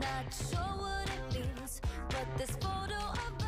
Not sure what it means, but this photo of us.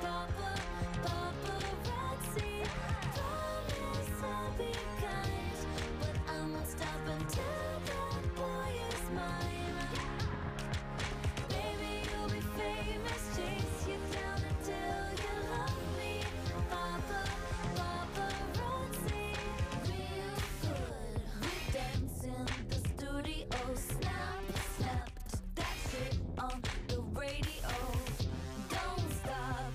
Papa.